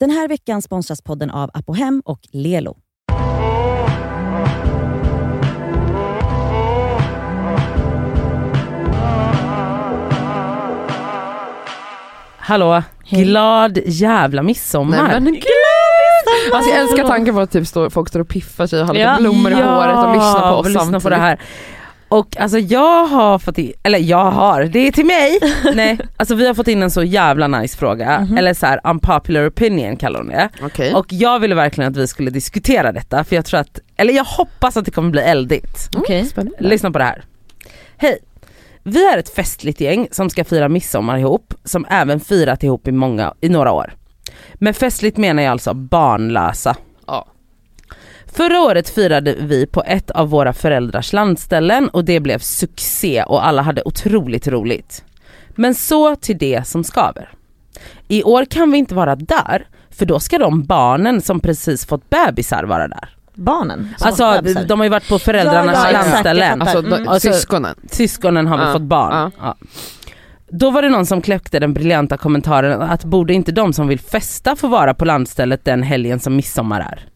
Den här veckan sponsras podden av Apohem och Lelo. Hallå, Hej. glad jävla midsommar. Nej, men gud. Alltså jag älskar tanken på att typ stå, folk står och piffar sig och har lite Ja. blommor i håret och lyssnar på oss lyssna samtidigt. på det här. Och alltså jag har fått in, eller jag har, det är till mig. Nej, alltså vi har fått in en så jävla nice fråga, Mhm. eller så här unpopular opinion kallar hon det. Okej. Och jag ville verkligen att vi skulle diskutera detta för jag tror att, eller jag hoppas att det kommer bli eldigt. Okej. Spännande. Lyssna på det här. Hej! Vi är ett festligt gäng som ska fira midsommar ihop, som även firat ihop i, många, i några år. Med festligt menar jag alltså barnlösa. Förra året firade vi på ett av våra föräldrars landställen och det blev succé och alla hade otroligt roligt. Men så till det som skaver. I år kan vi inte vara där, för då ska de barnen som precis fått bebisar vara där. Barnen? Alltså de har ju varit på föräldrarnas Ja, ja, landställen. Alltså de, Mm. Alltså- syskonen. Syskonen har väl Ja, fått barn. ja. Ja. Då var det någon som kläckte den briljanta kommentaren att borde inte de som vill festa få vara på landstället den helgen som midsommar är?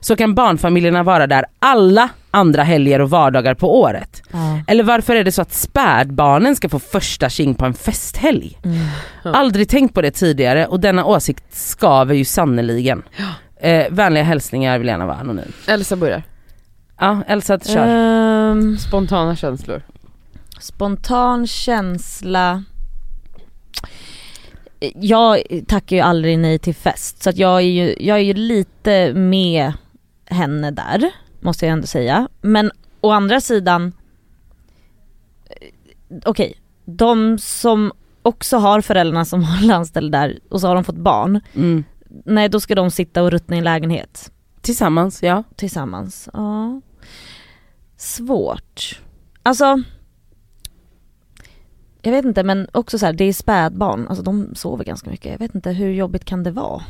Så kan barnfamiljerna vara där alla andra helger och vardagar på året. Ja. Eller varför är det så att spädbarnen ska få första tjing på en festhelg? Mm. Aldrig tänkt på det tidigare och denna åsikt skaver ju sannoliken. Eh, vänliga hälsningar vill gärna vara anonym. Elsa börjar. Ja, Elsa kör. Ehm, Spontana känslor. spontan känsla. Jag tackar ju aldrig nej till fest så att jag är ju, jag är ju lite med henne där, måste jag ändå säga. Men å andra sidan, eh, okej, de som också har föräldrarna som har landställe där och så har de fått barn, Mm. nej då ska de sitta och ruttna i en lägenhet Tillsammans, ja. tillsammans. Ja. Svårt. Alltså, jag vet inte men också så här, det är spädbarn, alltså de sover ganska mycket. Jag vet inte hur jobbigt kan det vara?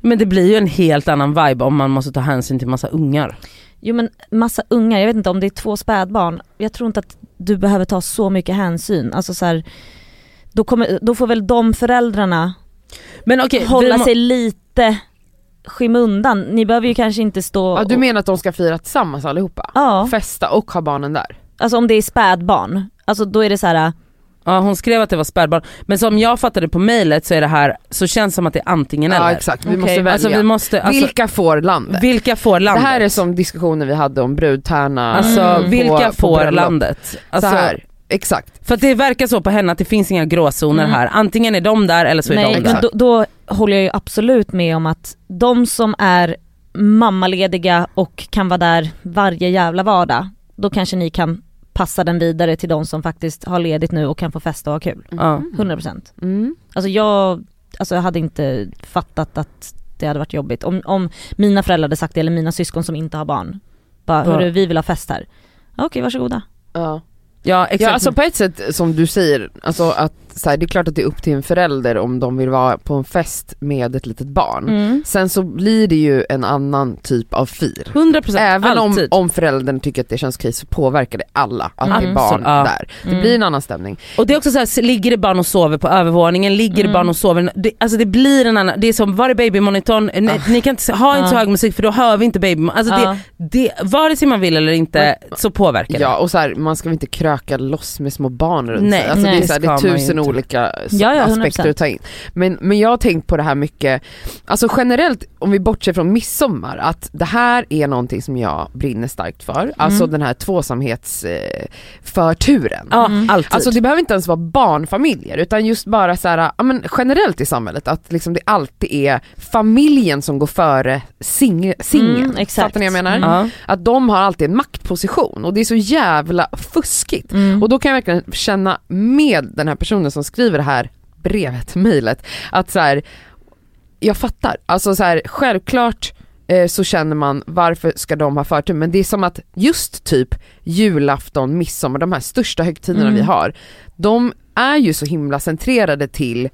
Men det blir ju en helt annan vibe om man måste ta hänsyn till massa ungar. Jo men massa unga, jag vet inte om det är två spädbarn, jag tror inte att du behöver ta så mycket hänsyn. Alltså så här, då, kommer, då får väl de föräldrarna Men okej, hålla må- sig lite skymundan. Ni behöver ju kanske inte stå Ja, du och, menar att de ska fira tillsammans allihopa? Ja, Festa och ha barnen där? alltså om det är spädbarn, alltså då är det så här. Ja hon skrev att det var spädbarn, men som jag fattade på mejlet så är det här, så känns det som att det är antingen Ja eller. exakt, vi Okej. måste välja. Alltså vi måste, alltså, vilka, Vilka får landet? får landet? Det här är som diskussionen vi hade om brudtärna Alltså Mm. på- vilka på får bröllop. landet? Alltså, så här, exakt. För att det verkar så på henne att det finns inga gråzoner Mm. här, antingen är de där eller så är Nej de men där. då, då håller jag ju absolut med om att de som är mammalediga och kan vara där varje jävla vardag, då kanske ni kan passa den vidare till de som faktiskt har ledigt nu och kan få festa och ha kul. Ja. 100%. Mm. Alltså jag, alltså jag hade inte fattat att det hade varit jobbigt. Om, om mina föräldrar hade sagt det, eller mina syskon som inte har barn. Bara, Ja. hörru vi vill ha fest här. Okej, varsågoda. Ja. ja exakt. ja alltså på ett sätt som du säger, alltså att så här, det är klart att det är upp till en förälder om de vill vara på en fest med ett litet barn. Mm. Sen så blir det ju en annan typ av fir. 100% Även om, alltid. om föräldern tycker att det känns okej så påverkar det alla att det är Mm. barn Så- ja. där. Det Mm. blir en annan stämning. Och det är också så här, ligger det barn och sover på övervåningen, ligger det Mm. barn och sover, det, alltså det blir en annan, det är som, var är babymonitorn? Ah. Nej, Ni kan inte, ha inte så Ja. hög musik för då hör vi inte baby alltså Ja. det, det, vare sig man vill eller inte så påverkar Ja det. och så här, man ska väl inte kröka loss med små barn runt Nej, sig. Alltså nej, det är, så här, det är tusen inte. Olika Ja, ja, aspekter 100%. att ta in. Men, men jag har tänkt på det här mycket, alltså generellt om vi bortser från midsommar, att det här är någonting som jag brinner starkt för. Alltså Mm. den här tvåsamhetsförturen. Eh, Mm. Alltså det behöver inte ens vara barnfamiljer utan just bara så här, ja, men generellt i samhället att liksom det alltid är familjen som går före sing- singeln. Mm. Fattar ni vad jag menar? Mm. Att de har alltid en maktposition och det är så jävla fuskigt. Mm. Och då kan jag verkligen känna med den här personen som skriver det här brevet, mejlet, att så här, jag fattar. Alltså så här, självklart eh, så känner man varför ska de ha förtur men det är som att just typ julafton, midsommar, de här största högtiderna Mm. vi har, de är ju så himla centrerade till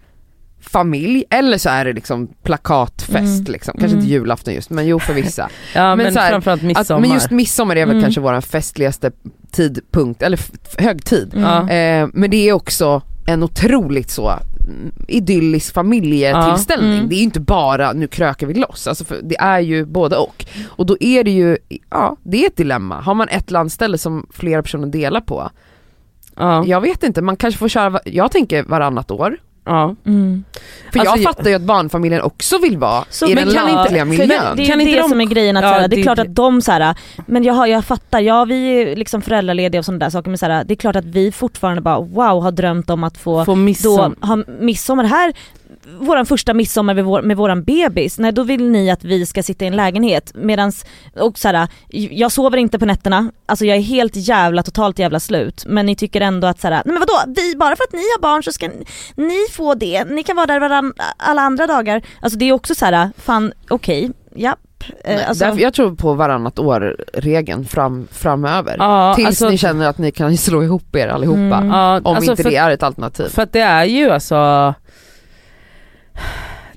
familj eller så är det liksom plakatfest Mm. liksom, kanske Mm. inte julafton just men jo för vissa. ja men, men så här, framförallt Att, midsommar. men just midsommar är väl Mm. kanske vår festligaste tidpunkt, eller högtid. Eh, men det är också en otroligt så mm, idyllisk familjetillställning. Ja. Det är ju inte bara nu krökar vi loss, alltså det är ju både och. Och då är det ju, ja det är ett dilemma. Har man ett landställe som flera personer delar på, Ja, jag vet inte, man kanske får köra, jag tänker varannat år. Ja. Mm. För Alltså, jag fattar ju att barnfamiljen också vill vara Så, i men den kan inte- lantliga miljön. Det, det är Kan ju inte det de- som är grejen, att Ja, såhär, det är det- klart att de såhär, men jag, jag fattar, ja vi är liksom föräldralediga och sådana där saker men såhär, det är klart att vi fortfarande bara wow har drömt om att få Få då midsommar. ha midsommar här, våran första midsommar med, vår, med våran bebis, nej då vill ni att vi ska sitta i en lägenhet medans, och såhär, jag sover inte på nätterna, alltså jag är helt jävla totalt jävla slut men ni tycker ändå att såhär, nej men vadå, vi, bara för att ni har barn så ska ni, få det, ni kan vara där varann, alla andra dagar. Alltså det är också såhär, fan okej, japp. Eh, Nej, alltså, därför jag tror på varannat år-regeln fram, framöver. Ja, Tills alltså, ni känner att ni kan slå ihop er allihopa. Mm. ja, Om alltså inte för, det är ett alternativ. för att det är ju alltså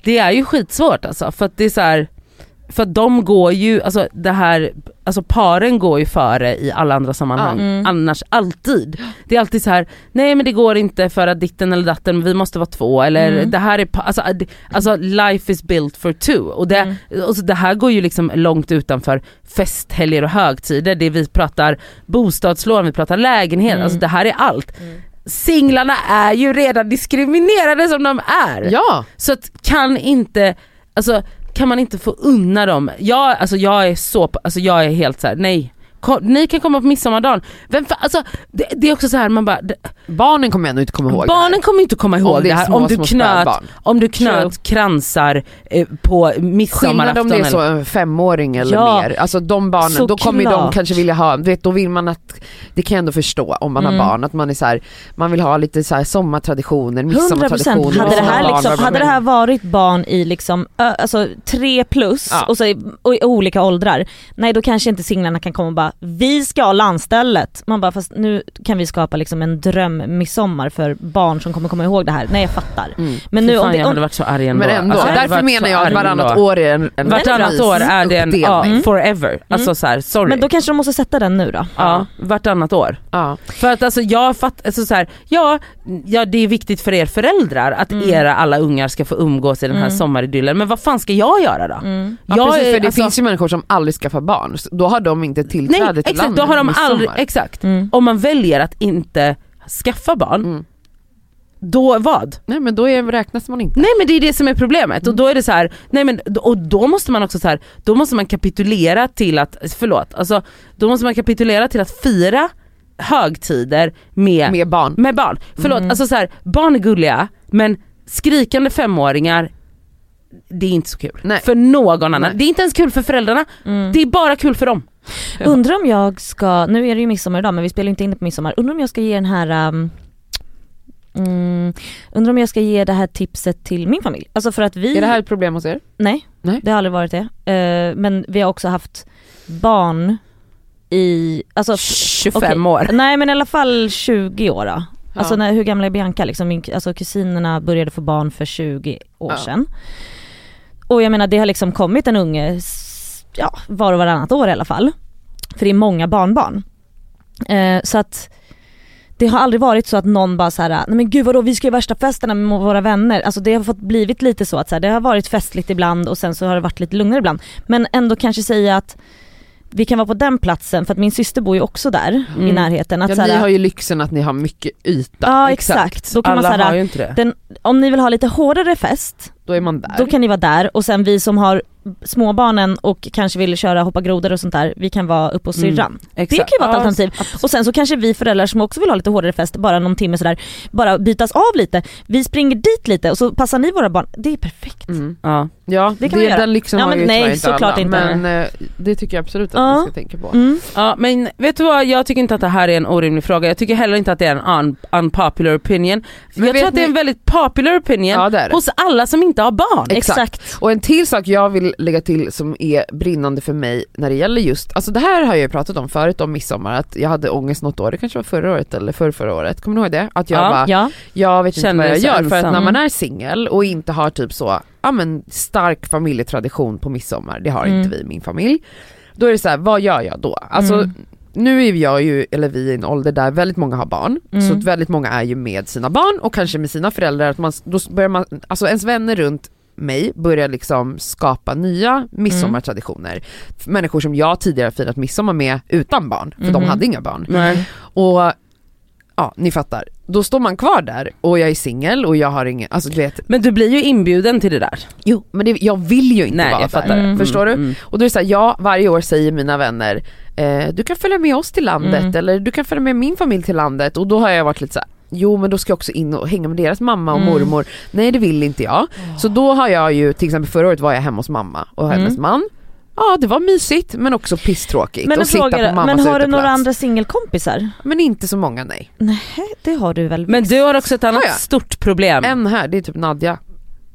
Det är ju skitsvårt alltså för att det är så här, För att de går ju, alltså det här, alltså paren går ju före i alla andra sammanhang. Mm. Annars alltid. Det är alltid så här: nej men det går inte för att ditten eller datten, vi måste vara två eller Mm. det här är, alltså, alltså life is built for two. Och det, Mm. och så det här går ju liksom långt utanför festhelger och högtider, det vi pratar bostadslån, vi pratar lägenhet, Mm. alltså det här är allt. Singlarna är ju redan diskriminerade som de är. Ja, Så att kan inte, alltså kan man inte få unna dem? Jag, alltså jag är så, alltså jag är helt så här: nej. Kom, ni kan komma på midsommardagen. Vem fa- alltså, det, det är också så här, man bara, det, barnen kommer ändå inte komma ihåg barnen kommer inte komma ihåg om det det är här små, om du knöt, om du knöt kransar eh, på Skillnad midsommarafton. om det är så en femåring eller Ja, mer, alltså de barnen, då kommer ju de kanske vilja ha, du vet då vill man att, det kan jag ändå förstå om man Mm. har barn, att man är så här, man vill ha lite så här sommartraditioner, 100% midsommartraditioner. hade det, här barn, liksom, hade det här varit barn i liksom, alltså tre plus Ja. och, så, i- och i olika åldrar, nej då kanske inte singlarna kan komma och bara vi ska ha landstället. Man bara fast nu kan vi skapa liksom en dröm-midsommar för barn som kommer komma ihåg det här. Nej jag fattar. Mm. Men nu Fy om fan, det, jag om, hade varit så arg ändå. Men ändå, Alltså, jag därför menar jag att varannat år är en, en Vartannat år är det en, ja, uppdelning. forever. Alltså så här, sorry. men då kanske de måste sätta den nu då. ja, vartannat år. Ja. För att alltså jag fattar, alltså så här, ja, ja det är viktigt för er föräldrar att Mm. era alla ungar ska få umgås i den här Mm. sommaridyllen, men vad fan ska jag göra då? Mm. Ja, jag precis, är- för det alltså- finns ju människor som aldrig skaffar barn, då har de inte tillträde Nej till exakt, landet då har de aldrig, exakt. Mm. Om man väljer att inte skaffa barn, Mm. då vad? Nej men då är, räknas man inte. Nej men det är det som är problemet och Mm. då är det så här, nej men och då måste man också så här, då måste man kapitulera till att, förlåt, alltså då måste man kapitulera till att fira högtider med, med, Med barn. barn. Förlåt, Mm. alltså så här, barn är gulliga men skrikande femåringar det är inte så kul. Nej. För någon annan. Nej. Det är inte ens kul för föräldrarna, Mm. det är bara kul för dem. Undrar om jag ska, nu är det ju midsommar idag men vi spelar inte in det på midsommar, undrar om jag ska ge den här um, mm, Undrar om jag ska ge det här tipset till min familj. Alltså för att vi, Är det här ett problem hos er? nej, Nej. det har aldrig varit det. Eh, men vi har också haft barn i, alltså 25 okej. år. Nej men i alla fall 20 år då. Alltså Ja. när, hur gamla är Bianca liksom? Min, alltså kusinerna började få barn för 20 år Ja. sedan. Och jag menar det har liksom kommit en unge, ja var och varannat år i alla fall. För det är många barnbarn. Eh, så att det har aldrig varit så att någon bara så här, nej men gud vadå vi ska ju värsta festerna med våra vänner. Alltså det har fått blivit lite så att så här, det har varit festligt ibland och sen så har det varit lite lugnare ibland. Men ändå kanske säga att vi kan vara på den platsen för att min syster bor ju också där i Mm. närheten. Att Ja, så här, ni har ju lyxen att ni har mycket yta. Ja exakt. Då kan Alla man har säga, ju inte det. den, om ni vill ha lite hårdare fest, Då är man där. då kan ni vara där och sen vi som har småbarnen och kanske vill köra hoppa grodor och sånt där, vi kan vara uppe hos Mm. syrran. Exakt. Det kan ju vara ett Ja, alternativ. absolut. Och sen så kanske vi föräldrar som också vill ha lite hårdare fest, bara någon timme sådär, bara bytas av lite. Vi springer dit lite och så passar ni våra barn. Det är perfekt. Mm. Ja. Ja, Det kan vi göra. den lyxen Ja, har men ju nej, inte såklart alla, inte. men eh, det tycker jag absolut att Ja. vi ska tänka på. Mm. Ja men vet du vad, jag tycker inte att det här är en orimlig fråga. Jag tycker heller inte att det är en un unpopular opinion. Men jag tror att det är ni- en väldigt popular opinion Ja det det. hos alla som inte har barn. Exakt. Exakt. Och en till sak jag vill lägga till som är brinnande för mig när det gäller just, alltså det här har jag ju pratat om förut om midsommar, att jag hade ångest något år, det kanske var förra året eller förra, förra året, kommer ni ihåg det? Att jag Ja. bara, Ja. jag vet inte Känner vad jag gör, för att ensam. när man är singel och inte har typ så, ja men stark familjetradition på midsommar, det har Mm. inte vi i min familj, då är det så här, vad gör jag då? Alltså Mm. nu är jag ju, eller vi i en ålder där väldigt många har barn, Mm. så väldigt många är ju med sina barn och kanske med sina föräldrar, att man, då börjar man, alltså ens vänner runt mig börjar liksom skapa nya midsommartraditioner. Människor som jag tidigare firat midsommar med utan barn, för de Mhm. hade inga barn. Nej. Och ja, ni fattar. Då står man kvar där och jag är singel och jag har ingen, alltså du vet, Men du blir ju inbjuden till det där. jo men det, jag vill ju inte Nej vara jag där. fattar. Mm. Förstår du? Mm. Och då är det så här, ja varje år säger mina vänner eh, du kan följa med oss till landet Mm. eller du kan följa med min familj till landet och då har jag varit lite så här, jo men då ska jag också in och hänga med deras mamma och Mm. mormor. Nej det vill inte jag. Så då har jag ju, till exempel förra året var jag hemma hos mamma och hennes Mm. man. Ja det var mysigt men också pisstråkigt Men en att sitta på mammas men har du några uteplats. andra singelkompisar? Men inte så många nej. Nej det har du väl Men du har också ett annat Har jag? stort problem. En här, det är typ Nadja.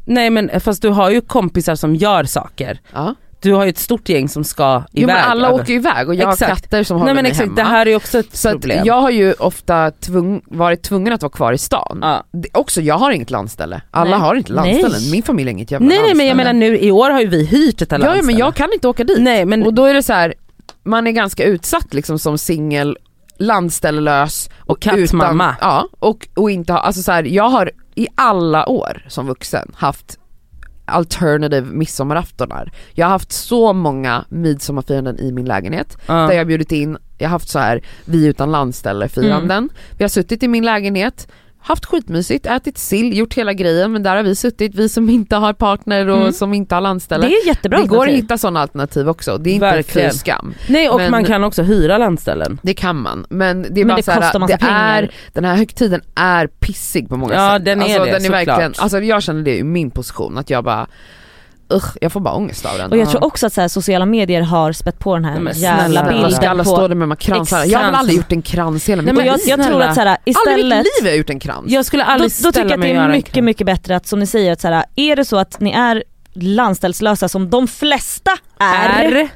Nej men fast du har ju kompisar som gör saker. Ja. Du har ju ett stort gäng som ska Jo iväg. men alla över- åker ju iväg och jag har Exakt. katter som Nej håller men mig exakt, hemma. det här är också ett så problem. jag har ju ofta tvung, varit tvungen att vara kvar i stan. ja. Det, också jag har inget landställe, alla Nej. har inte landställen, Nej. min familj har inget jävla Nej nej men jag landställe. menar nu i år har ju vi hyrt ett Ja, ja men landställe. jag kan inte åka dit. Nej men Och då är det så här, man är ganska utsatt liksom som singel, landställelös Och kattmamma. Ja, och, och inte ha, alltså så här, jag har i alla år som vuxen haft alternative midsommaraftonar. Jag har haft så många midsommarfiranden i min lägenhet ja. där jag bjudit in, jag har haft så här vi utan landställe firanden. Mm. Vi har suttit i min lägenhet, haft skitmysigt, ätit sill, gjort hela grejen men där har vi suttit, vi som inte har partner och Mm. som inte har landställe. Det är jättebra det går att hitta sådana alternativ också, det är inte Verkligen. fy skam. Nej och men- man kan också hyra landställen. Det kan man, men det är Men bara det så här, det är, den här högtiden är pissig på många Ja, sätt. den är alltså, det, den är såklart. verkligen, alltså jag känner det i min position, att jag bara, usch, jag får bara ångest av den. Och jag Ja. tror också att så här, sociala medier har spett på den här Nej, men jävla bilden ska alla på... stå där med de här kransarna? Jag har väl Krans. aldrig gjort en krans hela mitt liv. jag, jag tror att så här, Aldrig i istället... mitt liv har jag gjort en krans. Jag skulle Då, aldrig då tycker ställa jag att det är mycket, krans. mycket bättre att som ni säger, att så här, är det så att ni är landställslösa som de flesta är, Är.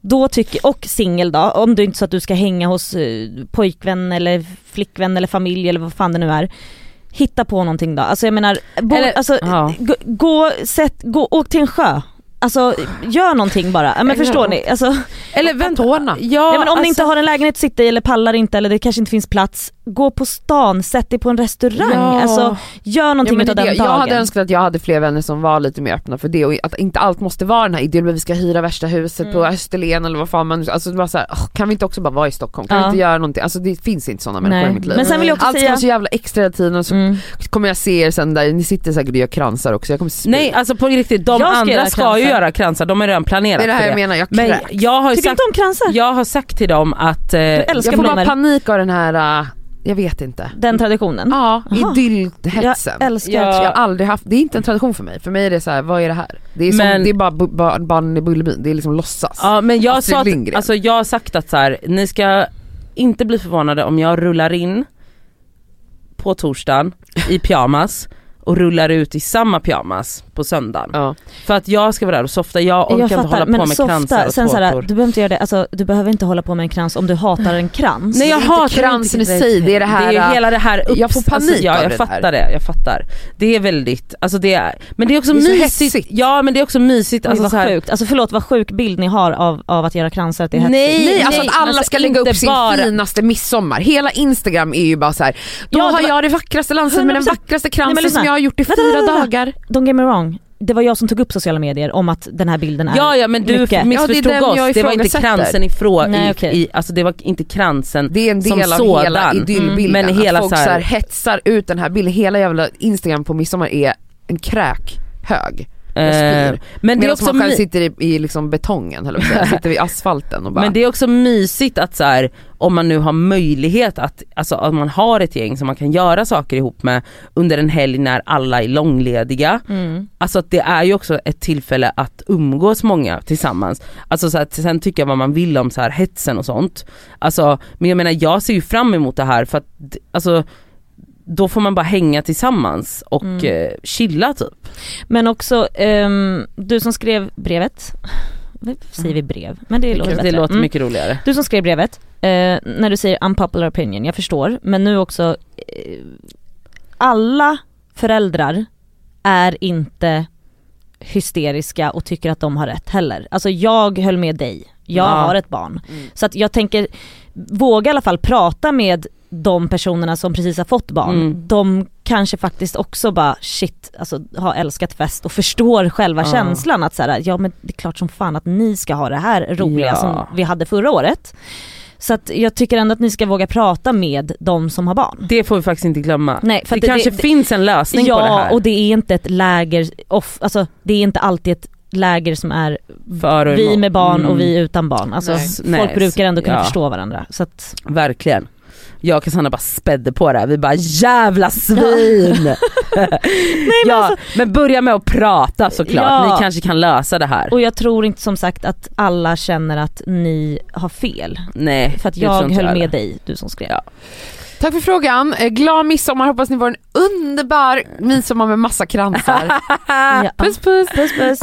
då tycker, och singel då, om det är inte så att du ska hänga hos eh, pojkvän eller flickvän eller familj eller vad fan det nu är. Hitta på någonting då, alltså jag menar, bo, Eller- alltså, ja. gå, gå, sätt, gå, åk till en sjö. Alltså gör någonting bara, men Eller- förstår ni? Alltså, Eller vänta, tårna. ja, ja, men om alltså, ni inte har en lägenhet att sitta i eller pallar inte eller det kanske inte finns plats, gå på stan, sätt dig på en restaurang. Ja. Alltså, gör Ja, någonting men det, utav den det. jag dagen. hade önskat att jag hade fler vänner som var lite mer öppna för det och att inte allt måste vara den här ideologin, vi ska hyra värsta huset på Mm. Österlen eller vad fan man, alltså det var så här, "Åh, kan vi inte också bara vara i Stockholm? Kan vi Ja. inte göra någonting? Alltså det finns inte sådana människor Nej. i mitt liv. Men sen vill jag också allt ska säga... vara så jävla extra hela tiden och så Mm. kommer jag se er sen där, ni sitter säkert och gör kransar också, jag kommer spy. Nej alltså på riktigt, de Jag ska andra göra ska ju göra kransar, de har redan planerat det är det här jag det. menar, jag Men kräks. jag har, Tycker sagt, inte om kransar? jag har sagt till dem att... Eh, Jag får bara panik av den här, äh, jag vet inte. Den traditionen? Ja, idyllhetsen. Jag älskar Ja. Jag har aldrig haft, det är inte en tradition för mig, för mig är det så här, vad är det här? Det är, som, Men- det är bara barnen i Bullerbyn, det är liksom låtsas. Ja men jag, sa att, alltså, jag har sagt att så här, ni ska inte bli förvånade om jag rullar in på torsdagen i pyjamas och rullar ut i samma pyjamas på söndagen. Ja. För att jag ska vara där och softa, jag orkar Jag inte fattar, hålla på med kransar softa, och sen såhär, du behöver inte göra det, alltså, du behöver inte hålla på med en krans om du hatar en krans. Nej jag hatar kransen i sig, det är det här- Det är hela det här upps, Jag får panik alltså, ja, av jag det fattar det, jag fattar. Det är väldigt, alltså det är, men det är också Det är mysigt. hetsigt. Ja men det är också mysigt. Oj, Alltså, vad så här, sjukt, alltså förlåt vad sjuk bild ni har av, av att göra kransar, att det är hetsigt. Nej, Nej, alltså att alla alltså ska lägga upp sin bara- finaste midsommar. Hela instagram är ju bara så här. då Ja, har jag det vackraste landstället med den 100%. vackraste kransen som jag har gjort i fyra vänta, vänta. dagar. Don't get me wrong, det var jag som tog upp sociala medier om att den här bilden är Ja ja men du mycket. missförstod Ja, det oss, det var inte kransen ifrån, Nej, i, okej. i, alltså det var inte kransen Det är en som del av sådan. hela idyllbilden. Men hela att folk så här- så här hetsar ut den här bilden. Hela jävla instagram på midsommar är en kräkhög. Eh. Men det är också man själv sitter i, i liksom betongen, eller sitter vid asfalten och bara Men det är också mysigt att så här, om man nu har möjlighet att, alltså om man har ett gäng som man kan göra saker ihop med under en helg när alla är långlediga. Mm. Alltså att det är ju också ett tillfälle att umgås många tillsammans. Alltså så att sen tycker jag vad man vill om så här hetsen och sånt. Alltså, men jag menar jag ser ju fram emot det här för att alltså då får man bara hänga tillsammans och Mm. eh, chilla typ. Men också, ehm, du som skrev brevet, säger vi brev? Men det låter Det låter Mm. mycket roligare. Du som skrev brevet, eh, när du säger unpopular opinion, jag förstår, men nu också, eh, alla föräldrar är inte hysteriska och tycker att de har rätt heller. Alltså jag höll med dig, jag Ja. har ett barn. Mm. Så att jag tänker, våga i alla fall prata med de personerna som precis har fått barn. Mm. De kanske faktiskt också bara shit, alltså har älskat fest och förstår själva Ja. känslan att så här, ja men det är klart som fan att ni ska ha det här roliga Ja. som vi hade förra året. Så att jag tycker ändå att ni ska våga prata med de som har barn. Det får vi faktiskt inte glömma. Nej, för det, det- kanske det- finns en lösning på det Ja här. och det är inte ett läger, off, alltså det är inte alltid ett läger som är vi med barn Mm. och vi utan barn. Alltså Nej. folk Nej, brukar ändå kunna ja. förstå varandra. Så att, Verkligen. Jag och Cassandra bara spädde på det vi bara jävla svin! Nej, men, ja, men börja med att prata såklart, Ja. ni kanske kan lösa det här. och jag tror inte som sagt att alla känner att ni har fel. Nej, För att jag inte höll heller. med dig, du som skrev. Ja. Tack för frågan, Eh, glad midsommar, hoppas ni får en underbar midsommar med massa kransar. Ja. Puss puss! Puss puss.